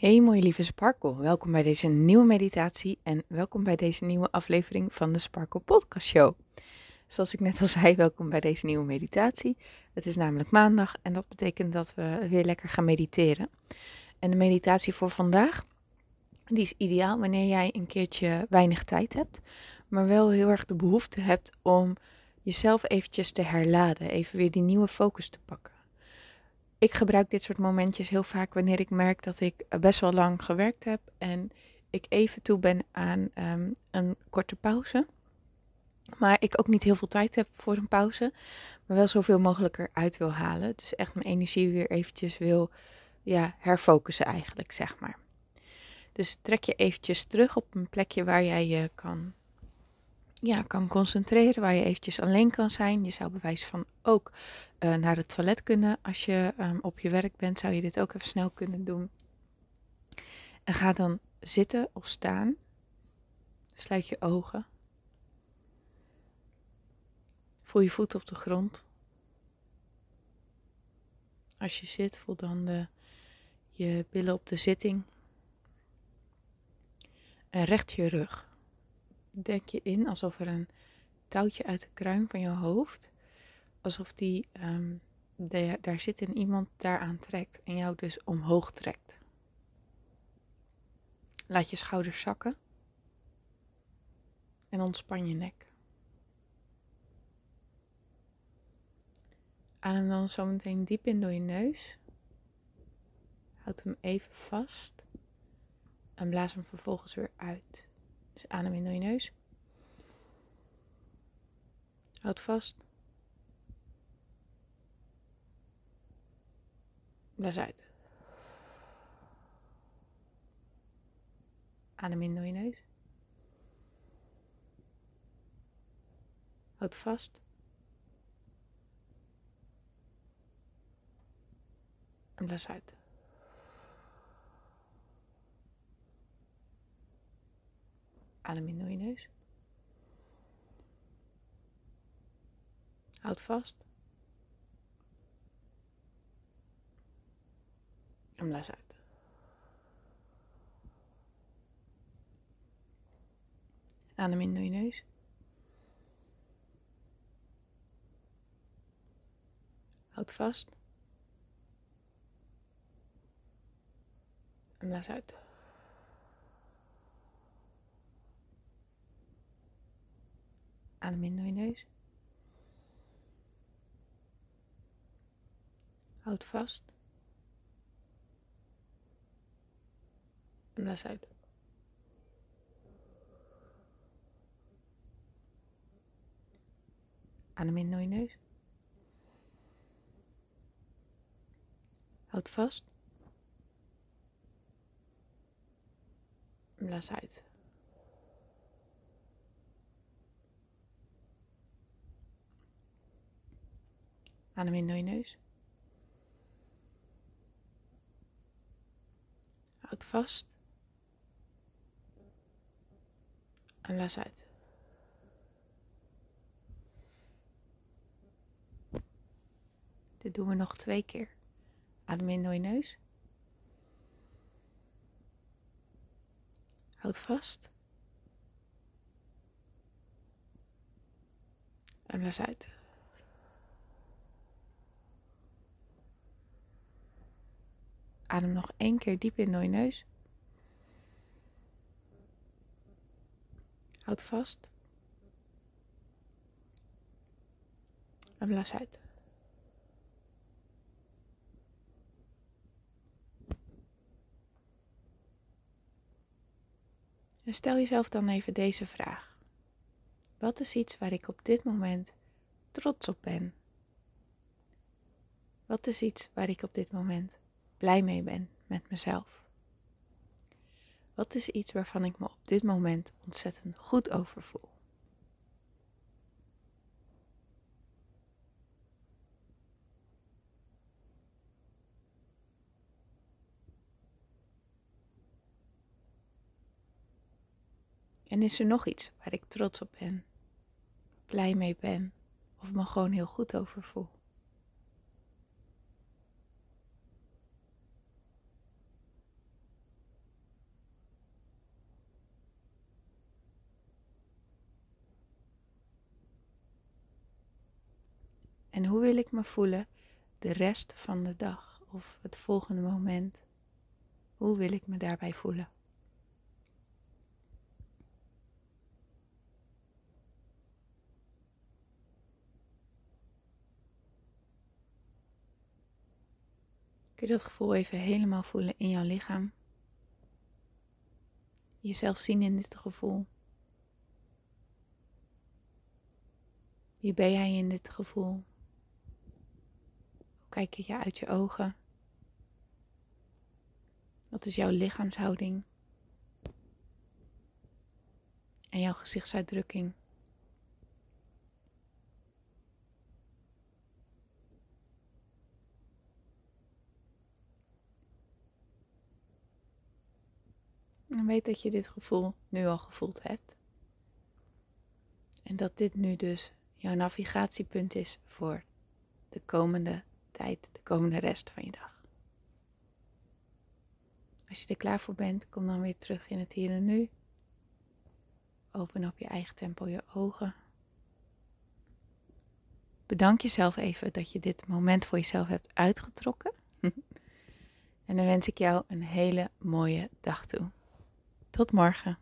Hey mooie lieve Sparkle, welkom bij deze nieuwe meditatie en welkom bij deze nieuwe aflevering van de Sparkle Podcast Show. Zoals ik net al zei, welkom bij deze nieuwe meditatie. Het is namelijk maandag en dat betekent dat we weer lekker gaan mediteren. En de meditatie voor vandaag, die is ideaal wanneer jij een keertje weinig tijd hebt, maar wel heel erg de behoefte hebt om jezelf eventjes te herladen, even weer die nieuwe focus te pakken ik gebruik dit soort momentjes heel vaak wanneer ik merk dat ik best wel lang gewerkt heb en ik even toe ben aan ehm, een korte pauze. Maar ik ook niet heel veel tijd heb voor een pauze, maar wel zoveel mogelijk eruit wil halen. Dus echt mijn energie weer eventjes wil ja, herfocussen eigenlijk, zeg maar. Dus trek je eventjes terug op een plekje waar jij je kan ja, kan concentreren, waar je eventjes alleen kan zijn. Je zou bewijs van ook uh, naar het toilet kunnen. Als je um, op je werk bent, zou je dit ook even snel kunnen doen. En ga dan zitten of staan. Sluit je ogen. Voel je voet op de grond. Als je zit, voel dan de, je billen op de zitting. En recht je rug denk je in alsof er een touwtje uit de kruin van je hoofd, alsof die, um, daar zit in iemand daaraan trekt en jou dus omhoog trekt. Laat je schouders zakken en ontspan je nek. Adem dan zo meteen diep in door je neus. Houd hem even vast en blaas hem vervolgens weer uit. Dus adem in door je neus. Houd vast. Blaas uit. Adem in door je neus. Houd vast. En blaas uit. Adem in door je neus. Houd vast. En blaas uit. Adem in door je neus. Houd vast. En blaas uit. Adem in door je neus. Houd vast. En blaas uit. Adem in door je neus. Houd vast. En blaas uit. Adem in door je neus. Houd vast. En blaas uit. Dit doen we nog twee keer. Adem in door je neus. Houd vast. En blaas uit. Adem nog één keer diep in door je neus. Houd vast. En blaas uit. En stel jezelf dan even deze vraag. Wat is iets waar ik op dit moment trots op ben? Wat is iets waar ik op dit moment blij mee ben met mezelf? Wat is iets waarvan ik me op dit moment ontzettend goed over voel? En is er nog iets waar ik trots op ben, blij mee ben of me gewoon heel goed over voel? En hoe wil ik me voelen de rest van de dag of het volgende moment? Hoe wil ik me daarbij voelen? Kun je dat gevoel even helemaal voelen in jouw lichaam? Jezelf zien in dit gevoel. Wie ben jij in dit gevoel? Kijk je uit je ogen? Wat is jouw lichaamshouding? En jouw gezichtsuitdrukking? En weet dat je dit gevoel nu al gevoeld hebt. En dat dit nu dus jouw navigatiepunt is voor de komende tijd, de komende rest van je dag. Als je er klaar voor bent, kom dan weer terug in het hier en nu. Open op je eigen tempo je ogen. Bedank jezelf even dat je dit moment voor jezelf hebt uitgetrokken. en dan wens ik jou een hele mooie dag toe. Tot morgen.